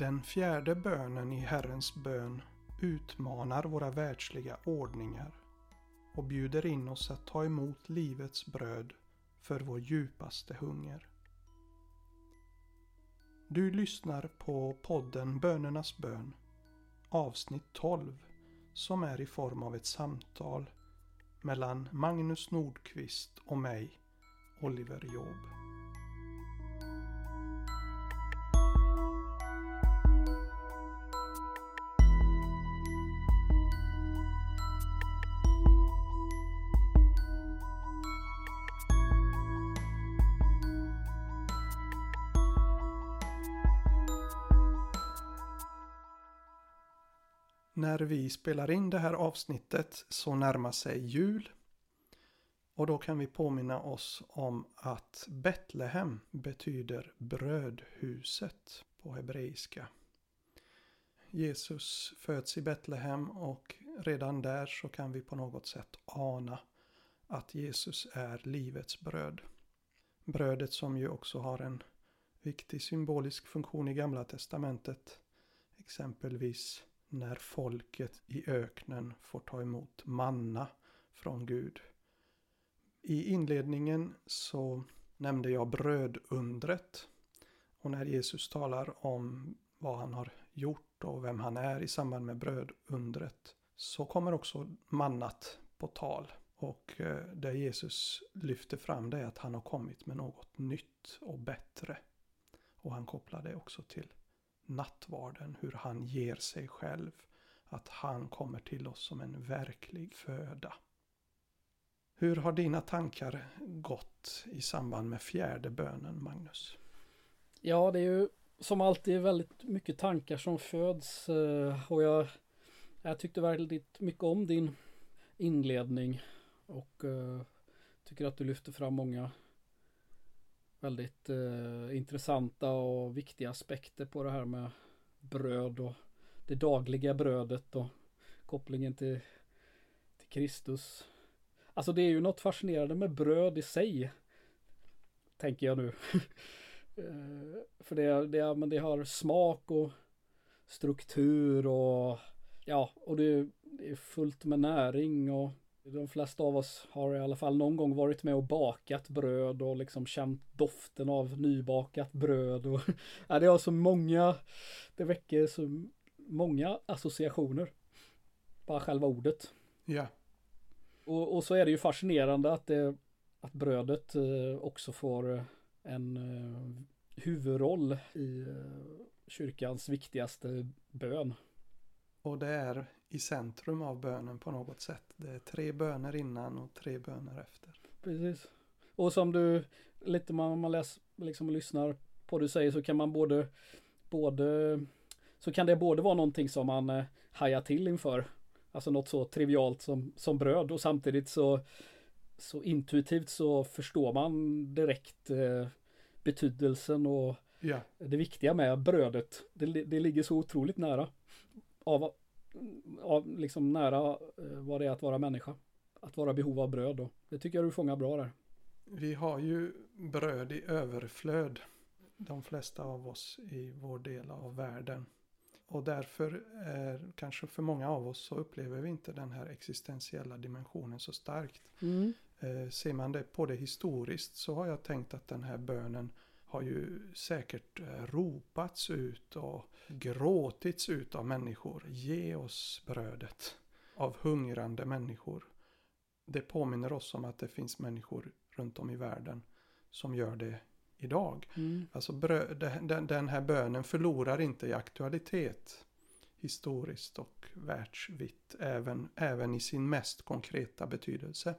Den fjärde bönen i Herrens bön utmanar våra världsliga ordningar och bjuder in oss att ta emot livets bröd för vår djupaste hunger. Du lyssnar på podden Bönernas bön avsnitt 12 som är i form av ett samtal mellan Magnus Nordqvist och mig, Oliver Job. När vi spelar in det här avsnittet så närmar sig jul. Och då kan vi påminna oss om att Betlehem betyder brödhuset på hebreiska. Jesus föds i Betlehem och redan där så kan vi på något sätt ana att Jesus är livets bröd. Brödet som ju också har en viktig symbolisk funktion i Gamla Testamentet. Exempelvis när folket i öknen får ta emot manna från Gud. I inledningen så nämnde jag brödundret. Och när Jesus talar om vad han har gjort och vem han är i samband med brödundret så kommer också mannat på tal. Och eh, det Jesus lyfter fram det är att han har kommit med något nytt och bättre. Och han kopplar det också till nattvarden, hur han ger sig själv. Att han kommer till oss som en verklig föda. Hur har dina tankar gått i samband med fjärde bönen, Magnus? Ja, det är ju som alltid väldigt mycket tankar som föds eh, och jag, jag tyckte väldigt mycket om din inledning och uh, tycker att du lyfter fram många väldigt eh, intressanta och viktiga aspekter på det här med bröd och det dagliga brödet och kopplingen till, till Kristus. Alltså det är ju något fascinerande med bröd i sig. Tänker jag nu. Eh, för det, det, men det har smak och struktur och ja, och det, det är fullt med näring och de flesta av oss har i alla fall någon gång varit med och bakat bröd och liksom känt doften av nybakat bröd. Och, ja, det har så många, det väcker så många associationer. Bara själva ordet. Ja. Och, och så är det ju fascinerande att, det, att brödet eh, också får eh, en eh, huvudroll i kyrkans viktigaste bön. Och det är i centrum av bönen på något sätt. Det är tre böner innan och tre böner efter. Precis. Och som du, lite man, man läser, liksom lyssnar på det du säger så kan man både, både, så kan det både vara någonting som man eh, hajar till inför. Alltså något så trivialt som, som bröd och samtidigt så, så intuitivt så förstår man direkt eh, betydelsen och ja. det viktiga med brödet. Det, det ligger så otroligt nära av, av liksom nära eh, vad det är att vara människa. Att vara behov av bröd då. Det tycker jag du fångar bra där. Vi har ju bröd i överflöd. De flesta av oss i vår del av världen. Och därför är kanske för många av oss så upplever vi inte den här existentiella dimensionen så starkt. Mm. Eh, ser man det på det historiskt så har jag tänkt att den här bönen har ju säkert eh, ropats ut och gråtits ut av människor. Ge oss brödet. Av hungrande människor. Det påminner oss om att det finns människor runt om i världen som gör det idag. Mm. Alltså den, den här bönen förlorar inte i aktualitet historiskt och världsvitt även, även i sin mest konkreta betydelse.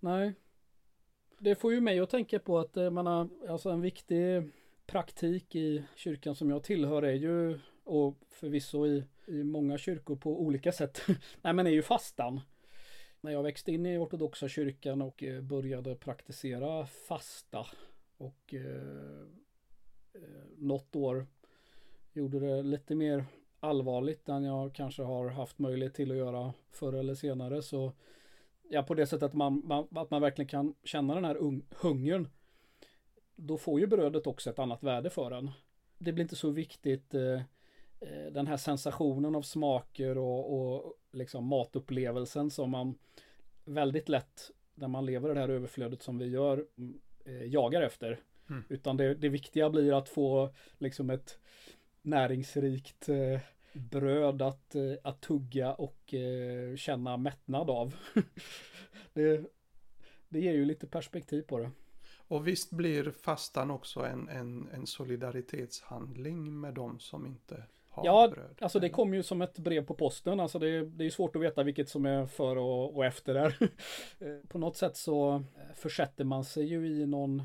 Nej, det får ju mig att tänka på att eh, man har, alltså en viktig praktik i kyrkan som jag tillhör är ju, och förvisso i, i många kyrkor på olika sätt, nej men är ju fastan. När jag växte in i ortodoxa kyrkan och eh, började praktisera fasta och eh, eh, något år gjorde det lite mer allvarligt än jag kanske har haft möjlighet till att göra förr eller senare så ja, på det sättet att man, man, att man verkligen kan känna den här un, hungern. Då får ju brödet också ett annat värde för en. Det blir inte så viktigt eh, eh, den här sensationen av smaker och, och liksom matupplevelsen som man väldigt lätt när man lever det här överflödet som vi gör eh, jagar efter. Mm. Utan det, det viktiga blir att få liksom ett näringsrikt eh, bröd att, eh, att tugga och eh, känna mättnad av. det, det ger ju lite perspektiv på det. Och visst blir fastan också en, en, en solidaritetshandling med de som inte har Ja, bröd? Alltså det kom ju som ett brev på posten. Alltså det, det är svårt att veta vilket som är för och, och efter där. Eh, på något sätt så försätter man sig ju i någon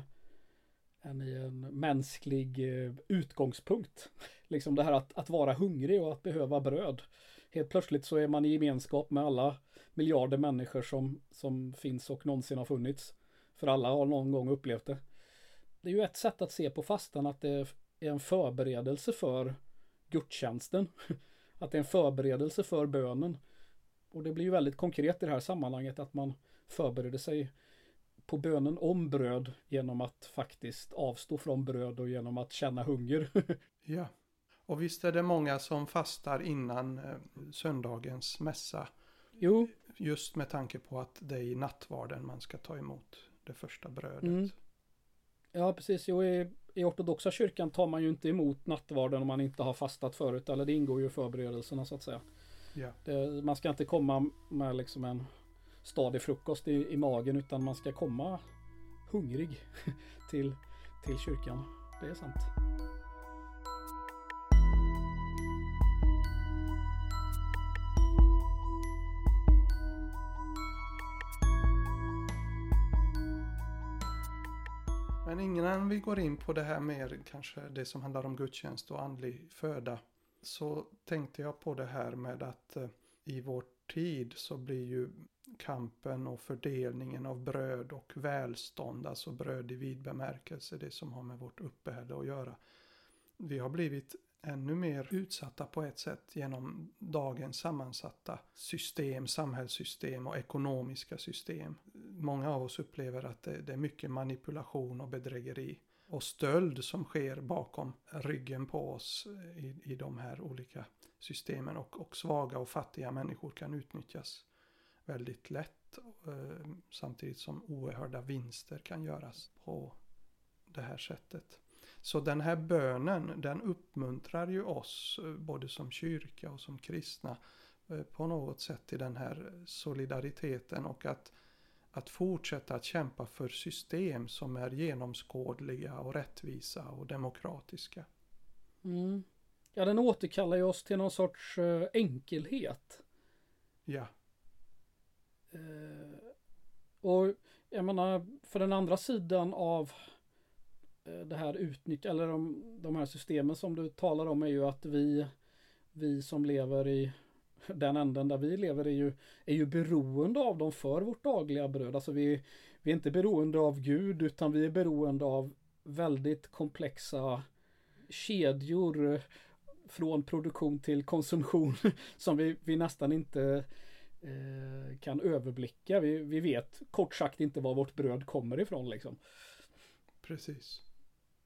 en, i en mänsklig eh, utgångspunkt. Liksom det här att, att vara hungrig och att behöva bröd. Helt plötsligt så är man i gemenskap med alla miljarder människor som, som finns och någonsin har funnits. För alla har någon gång upplevt det. Det är ju ett sätt att se på fastan att det är en förberedelse för gudstjänsten. Att det är en förberedelse för bönen. Och det blir ju väldigt konkret i det här sammanhanget att man förbereder sig på bönen om bröd genom att faktiskt avstå från bröd och genom att känna hunger. Ja. Och visst är det många som fastar innan eh, söndagens mässa. jo, Just med tanke på att det är i nattvarden man ska ta emot det första brödet. Mm. ja precis. Jo, i, I ortodoxa kyrkan tar man ju inte emot nattvarden om man inte har fastat förut. Eller det ingår ju i förberedelserna så att säga. Ja. Det, man ska inte komma med liksom en stadig frukost i, i magen utan man ska komma hungrig till, till kyrkan. Det är sant. Men innan vi går in på det här mer, kanske det som handlar om gudstjänst och andlig föda, så tänkte jag på det här med att eh, i vår tid så blir ju kampen och fördelningen av bröd och välstånd, alltså bröd i vid bemärkelse, det som har med vårt uppehälle att göra. Vi har blivit ännu mer utsatta på ett sätt genom dagens sammansatta system, samhällssystem och ekonomiska system. Många av oss upplever att det, det är mycket manipulation och bedrägeri och stöld som sker bakom ryggen på oss i, i de här olika systemen och, och svaga och fattiga människor kan utnyttjas väldigt lätt eh, samtidigt som oerhörda vinster kan göras på det här sättet. Så den här bönen den uppmuntrar ju oss eh, både som kyrka och som kristna eh, på något sätt till den här solidariteten och att, att fortsätta att kämpa för system som är genomskådliga och rättvisa och demokratiska. Mm. Ja, den återkallar ju oss till någon sorts enkelhet. Ja, Eh, och jag menar, för den andra sidan av eh, det här utnyttj eller de, de här systemen som du talar om är ju att vi, vi som lever i den änden där vi lever är ju, är ju beroende av dem för vårt dagliga bröd. Alltså vi, vi är inte beroende av Gud utan vi är beroende av väldigt komplexa kedjor eh, från produktion till konsumtion som vi, vi nästan inte eh, kan överblicka. Vi, vi vet kort sagt inte var vårt bröd kommer ifrån liksom. precis.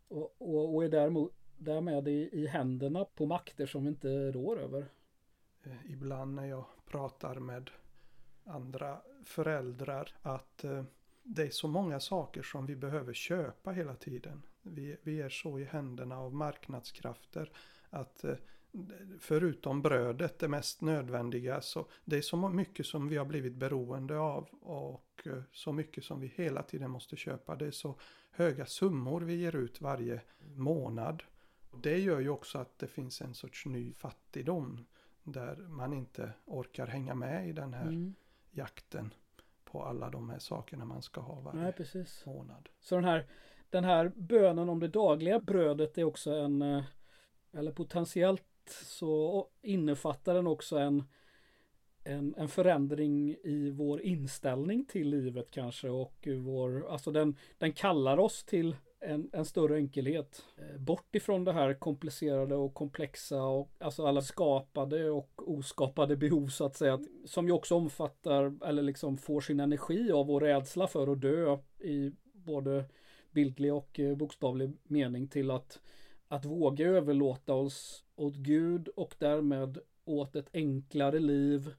Och, och, och är däremot, därmed i, i händerna på makter som vi inte rår över. Eh, ibland när jag pratar med andra föräldrar att eh, det är så många saker som vi behöver köpa hela tiden. Vi, vi är så i händerna av marknadskrafter att eh, förutom brödet, det mest nödvändiga, så det är så mycket som vi har blivit beroende av och eh, så mycket som vi hela tiden måste köpa. Det är så höga summor vi ger ut varje månad. Det gör ju också att det finns en sorts ny fattigdom där man inte orkar hänga med i den här Mm. jakten på alla de här sakerna man ska ha varje Nej, precis. månad. Så den här, den här bönen om det dagliga brödet är också en, eh, eller potentiellt så innefattar den också en, en, en förändring i vår inställning till livet kanske och vår, alltså den, den kallar oss till en, en större enkelhet. Eh, bort ifrån det här komplicerade och komplexa och alltså alla skapade och oskapade behov så att säga. Som ju också omfattar eller liksom får sin energi av vår rädsla för att dö i både bildlig och eh, bokstavlig mening till att, att våga överlåta oss åt Gud och därmed åt ett enklare liv,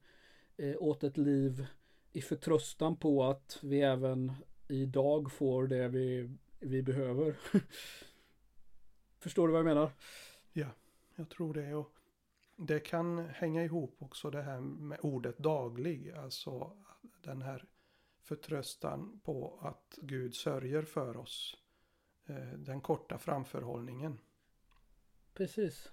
eh, åt ett liv i förtröstan på att vi även idag får det vi, vi behöver. Förstår du vad jag menar? Ja, jag tror det. Och det kan hänga ihop också det här med ordet daglig. Alltså den här förtröstan på att Gud sörjer för oss. Eh, den korta framförhållningen. Precis.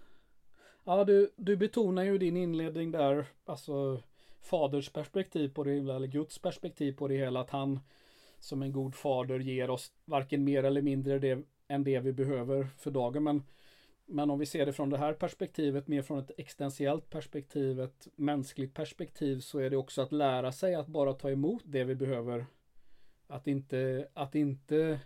Ja, du, du betonar ju din inledning där, alltså faders perspektiv på det hela, eller Guds perspektiv på det hela, att han som en god fader ger oss varken mer eller mindre det, än det vi behöver för dagen. Men, men om vi ser det från det här perspektivet, mer från ett existentiellt perspektiv, ett mänskligt perspektiv, så är det också att lära sig att bara ta emot det vi behöver. Att inte, att inte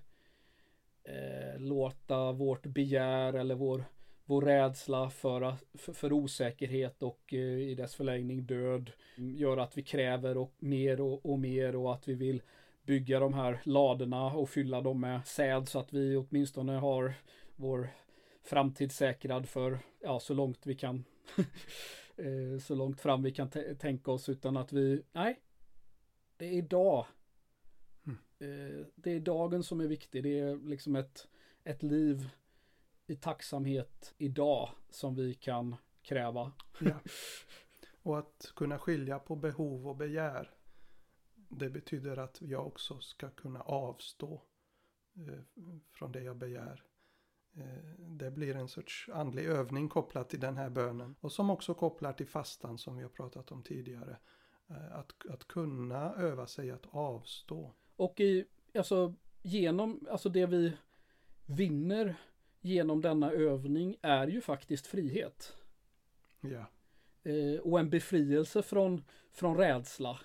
eh, låta vårt begär eller vår vår rädsla för, för, för osäkerhet och eh, i dess förlängning död gör att vi kräver och mer och, och mer och att vi vill bygga de här ladorna och fylla dem med säd så att vi åtminstone har vår framtid säkrad för ja, så långt vi kan eh, så långt fram vi kan tänka oss utan att vi nej det är idag mm. Det är dagen som är viktig det är liksom ett ett liv i tacksamhet idag som vi kan kräva. Ja. Och att kunna skilja på behov och begär. Det betyder att jag också ska kunna avstå eh, från det jag begär. Eh, det blir en sorts andlig övning kopplat till den här bönen. Och som också kopplar till fastan som vi har pratat om tidigare. Eh, att, att kunna öva sig att avstå. Och i, alltså genom, alltså det vi vinner genom denna övning är ju faktiskt frihet. Ja. Eh, och en befrielse från, från rädsla.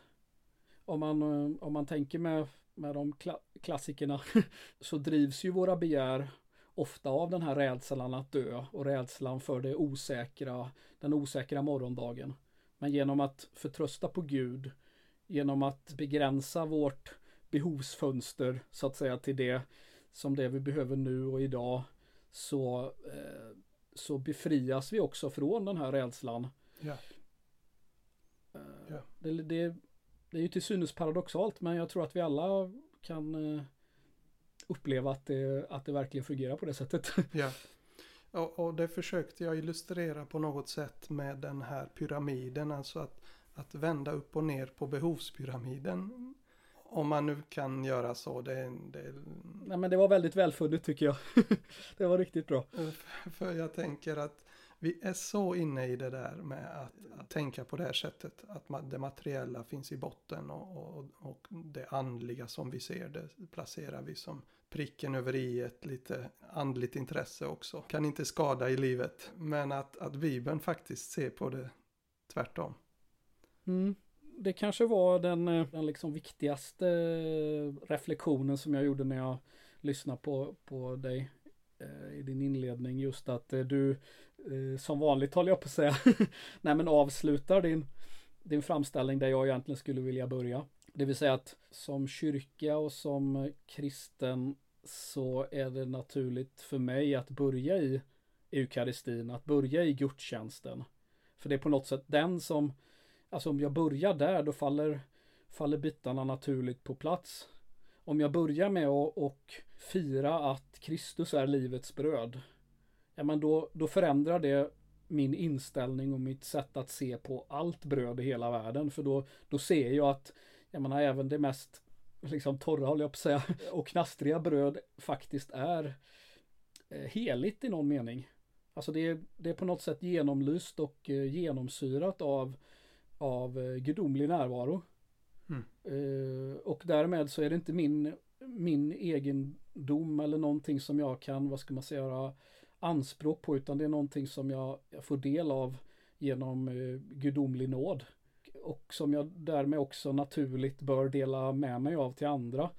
Om man, eh, om man tänker med, med de kla klassikerna så drivs ju våra begär ofta av den här rädslan att dö och rädslan för det osäkra, den osäkra morgondagen. Men genom att förtrösta på Gud, genom att begränsa vårt behovsfönster så att säga till det som det vi behöver nu och idag så, eh, så befrias vi också från den här rädslan. Eh, ja. Det, det, det är ju till synes paradoxalt men jag tror att vi alla kan eh, uppleva att det, att det verkligen fungerar på det sättet. Ja. Och, och, det försökte jag illustrera på något sätt med den här pyramiden. Alltså att, att vända upp och ner på behovspyramiden om man nu kan göra så. Det, det... Nej men det var väldigt välfunnet tycker jag. det var riktigt bra. För jag tänker att vi är så inne i det där med att, att tänka på det här sättet. Att det materiella finns i botten och, och, och det andliga som vi ser det placerar vi som pricken över i ett lite andligt intresse också. Kan inte skada i livet. Men att, att Bibeln faktiskt ser på det tvärtom. Mm det kanske var den, eh, den liksom viktigaste eh, reflektionen som jag gjorde när jag lyssnade på, på dig eh, i din inledning. Just att du som vanligt håller jag på att säga, nej men avslutar din, din framställning där jag egentligen skulle vilja börja. Det vill säga att som kyrka och som kristen så är det naturligt för mig att börja i eukaristin, att börja i gudstjänsten. För det är på något sätt den som Alltså om jag börjar där då faller, faller bitarna naturligt på plats. Om jag börjar med att och fira att Kristus är livets bröd. Ja men då, då förändrar det min inställning och mitt sätt att se på allt bröd i hela världen. För då, då ser jag att, jag menar även det mest liksom torra håller jag på att säga, och knastriga bröd faktiskt är eh, heligt i någon mening. Alltså det är, det är på något sätt genomlyst och eh, genomsyrat av av eh, gudomlig närvaro. Mm. Eh, och därmed så är det inte min, min egendom eller någonting som jag kan, vad ska man säga, anspråk på utan det är någonting som jag, jag får del av genom eh, gudomlig nåd. Och som jag därmed också naturligt bör dela med mig av till andra.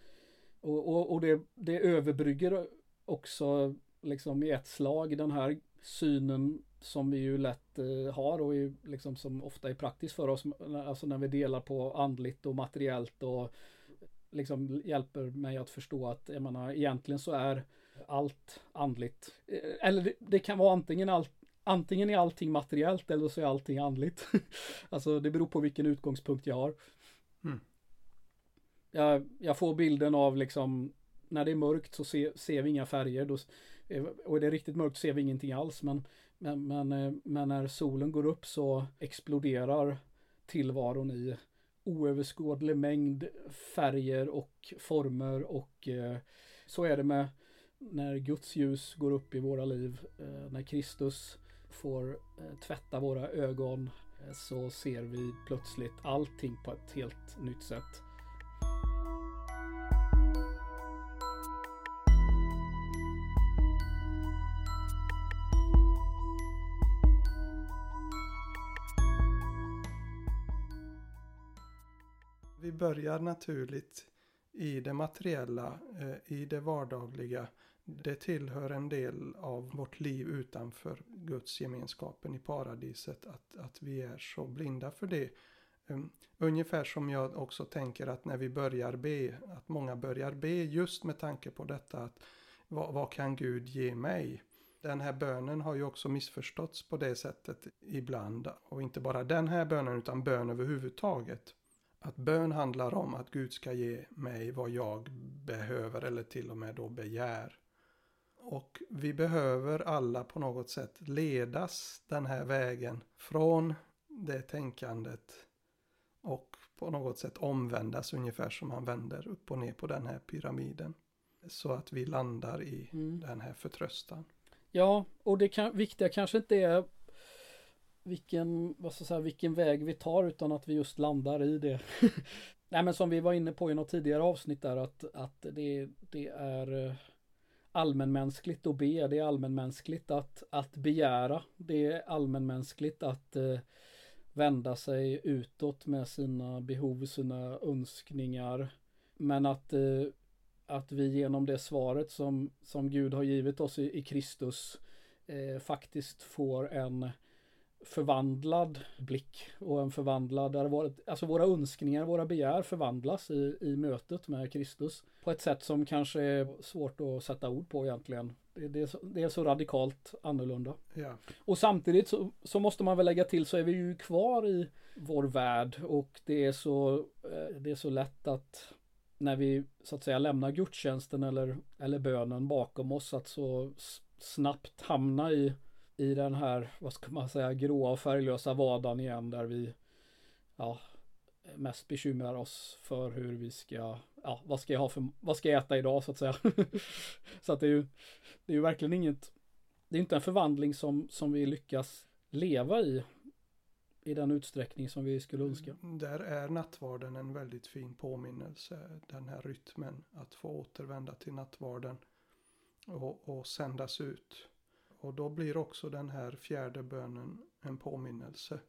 Och, och, och det, det överbrygger också liksom i ett slag den här synen som vi ju lätt eh, har och är, liksom som ofta är praktiskt för oss. Alltså när vi delar på andligt och materiellt och liksom hjälper mig att förstå att jag menar egentligen så är allt andligt. Eh, eller det, det, kan vara antingen allt Antingen är allting materiellt eller så är allting andligt. alltså det beror på vilken utgångspunkt jag har. Mm. Jag, jag, får bilden av liksom när det är mörkt så se, ser vi inga färger. Då, och är det riktigt mörkt ser vi ingenting alls. Men, men, men, eh, men när solen går upp så exploderar tillvaron i oöverskådlig mängd färger och former och eh, så är det med när Guds ljus går upp i våra liv, eh, när Kristus får eh, tvätta våra ögon eh, så ser vi plötsligt allting på ett helt nytt sätt. Börjar naturligt i det materiella, eh, i det vardagliga. Det tillhör en del av vårt liv utanför Guds gemenskapen i paradiset. Att, att vi är så blinda för det. Ehm, ungefär som jag också tänker att när vi börjar be, att många börjar be just med tanke på detta att vad, vad kan Gud ge mig? Den här bönen har ju också missförståtts på det sättet ibland. Och inte bara den här bönen utan bön överhuvudtaget. Att bön handlar om att Gud ska ge mig vad jag behöver eller till och med då begär. Och vi behöver alla på något sätt ledas den här vägen från det tänkandet och på något sätt omvändas ungefär som man vänder upp och ner på den här pyramiden. Så att vi landar i mm. den här förtröstan. Ja, och det kan, viktiga kanske inte är vilken, vad ska jag säga, vilken väg vi tar utan att vi just landar i det. Nej men som vi var inne på i något tidigare avsnitt där att, att det, det är eh, allmänmänskligt att be, det är allmänmänskligt att, att begära, det är allmänmänskligt att eh, vända sig utåt med sina behov, sina önskningar. Men att, eh, att vi genom det svaret som, som Gud har givit oss i, i Kristus eh, faktiskt får en förvandlad blick och en förvandlad, alltså våra önskningar, våra begär förvandlas i, i mötet med Kristus på ett sätt som kanske är svårt att sätta ord på egentligen. Det, det, är, så, det är så radikalt annorlunda. Ja. Och samtidigt så, så, måste man väl lägga till så är vi ju kvar i vår värld och det är så, eh, det är så lätt att när vi så att säga lämnar gudstjänsten eller, eller bönen bakom oss att så snabbt hamna i i den här, vad ska man säga, gråa och färglösa vardagen igen där vi ja, mest bekymrar oss för hur vi ska, ja, vad ska jag ha för, vad ska jag äta idag så att säga. så att det är ju, det är ju verkligen inget, det är inte en förvandling som, som vi lyckas leva i i den utsträckning som vi skulle önska. Mm, där är nattvarden en väldigt fin påminnelse, den här rytmen att få återvända till nattvarden och, och sändas ut och då blir också den här fjärde bönen en påminnelse.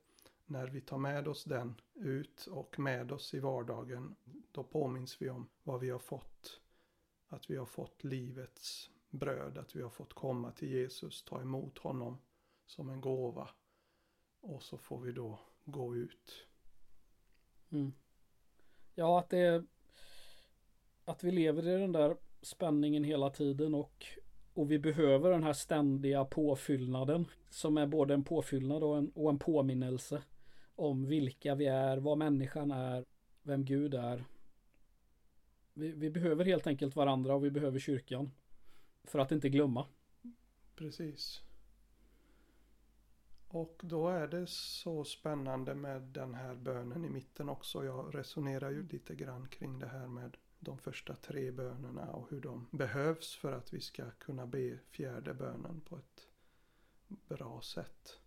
När vi tar med oss den ut och med oss i vardagen, då påminns vi om vad vi har fått. Att vi har fått livets bröd, att vi har fått komma till Jesus, ta emot honom som en gåva. Och så får vi då gå ut. Mm. Ja, att det att vi lever i den där spänningen hela tiden och och vi behöver den här ständiga påfyllnaden som är både en påfyllnad och en, och en påminnelse om vilka vi är, vad människan är, vem Gud är. Vi, vi behöver helt enkelt varandra och vi behöver kyrkan för att inte glömma. Precis. Och då är det så spännande med den här bönen i mitten också. Jag resonerar ju lite grann kring det här med de första tre bönerna och hur de behövs för att vi ska kunna be fjärde bönen på ett bra sätt.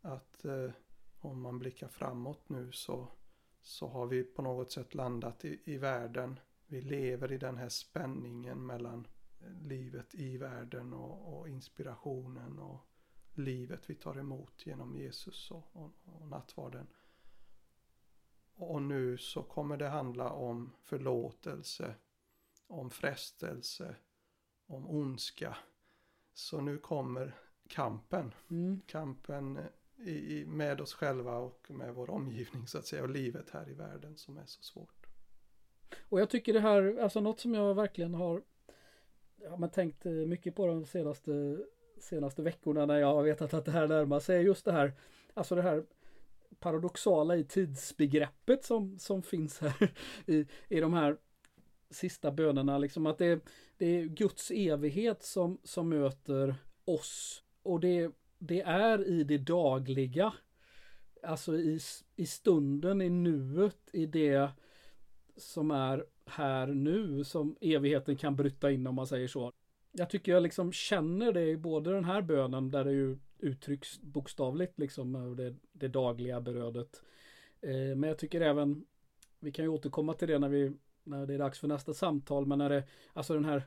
Att eh, om man blickar framåt nu så, så har vi på något sätt landat i, i världen. Vi lever i den här spänningen mellan eh, livet i världen och, och inspirationen och livet vi tar emot genom Jesus och, och, och nattvarden. Och nu så kommer det handla om förlåtelse, om frestelse, om ondska. Så nu kommer kampen. Mm. Kampen i, i, med oss själva och med vår omgivning så att säga och livet här i världen som är så svårt. Och jag tycker det här, alltså något som jag verkligen har ja, men tänkt mycket på de senaste, senaste veckorna när jag har vetat att det här närmar sig. Just det här, alltså det här paradoxala i tidsbegreppet som, som finns här i, i de här sista bönerna. Liksom att det, det är Guds evighet som, som möter oss. Och det, det är i det dagliga. Alltså i, i stunden, i nuet, i det som är här nu som evigheten kan bryta in om man säger så. Jag tycker jag liksom känner det i både den här bönen där det ju uttrycks bokstavligt liksom det, det dagliga berödet. Eh, men jag tycker även, vi kan ju återkomma till det när vi när det är dags för nästa samtal, men när det, alltså den här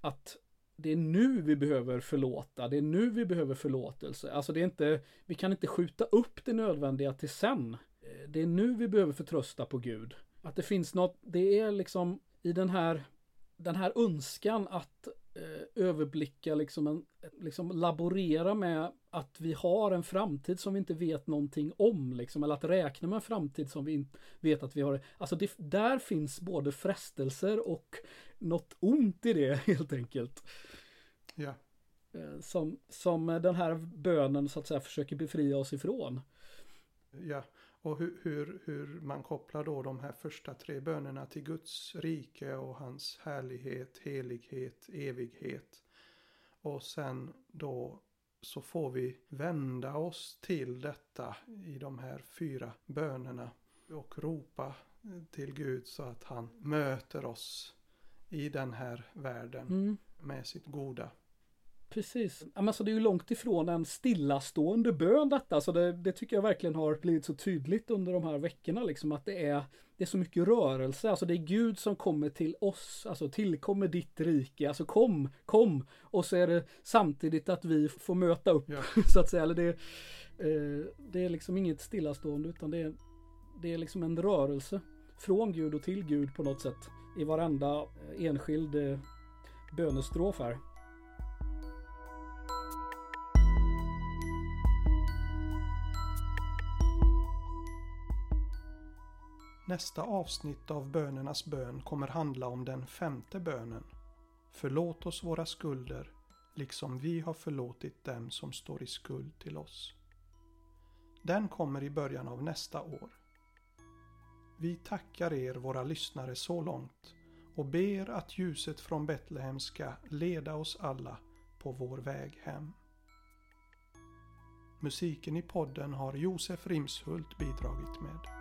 att det är nu vi behöver förlåta, det är nu vi behöver förlåtelse. Alltså det är inte, vi kan inte skjuta upp det nödvändiga till sen. Eh, det är nu vi behöver förtrösta på Gud. Att det finns något, det är liksom i den här, den här önskan att eh, överblicka, liksom, en, liksom laborera med att vi har en framtid som vi inte vet någonting om, liksom, eller att räkna med en framtid som vi inte vet att vi har. Alltså det, där finns både frestelser och något ont i det helt enkelt. Ja. Eh, som, som den här bönen så att säga försöker befria oss ifrån. Ja, och hur, hur, hur man kopplar då de här första tre bönerna till Guds rike och hans härlighet, helighet, evighet. Och sen då så får vi vända oss till detta i de här fyra bönerna och ropa till Gud så att han möter oss i den här världen mm. med sitt goda. Precis. Alltså det är ju långt ifrån en stillastående bön detta. Så det, det, tycker jag verkligen har blivit så tydligt under de här veckorna. Liksom att det är, det är så mycket rörelse. Alltså det är Gud som kommer till oss. Alltså tillkommer ditt rike. Alltså kom, kom. Och så är det samtidigt att vi får möta upp. Ja. Så att säga. Eller det, eh, det är liksom inget stillastående utan det är, det är liksom en rörelse. Från Gud och till Gud på något sätt. I varenda enskild eh, bönestrof här. Nästa avsnitt av bönernas bön kommer handla om den femte bönen. Förlåt oss våra skulder, liksom vi har förlåtit dem som står i skuld till oss. Den kommer i början av nästa år. Vi tackar er våra lyssnare så långt och ber att ljuset från Betlehem ska leda oss alla på vår väg hem. Musiken i podden har Josef Rimshult bidragit med.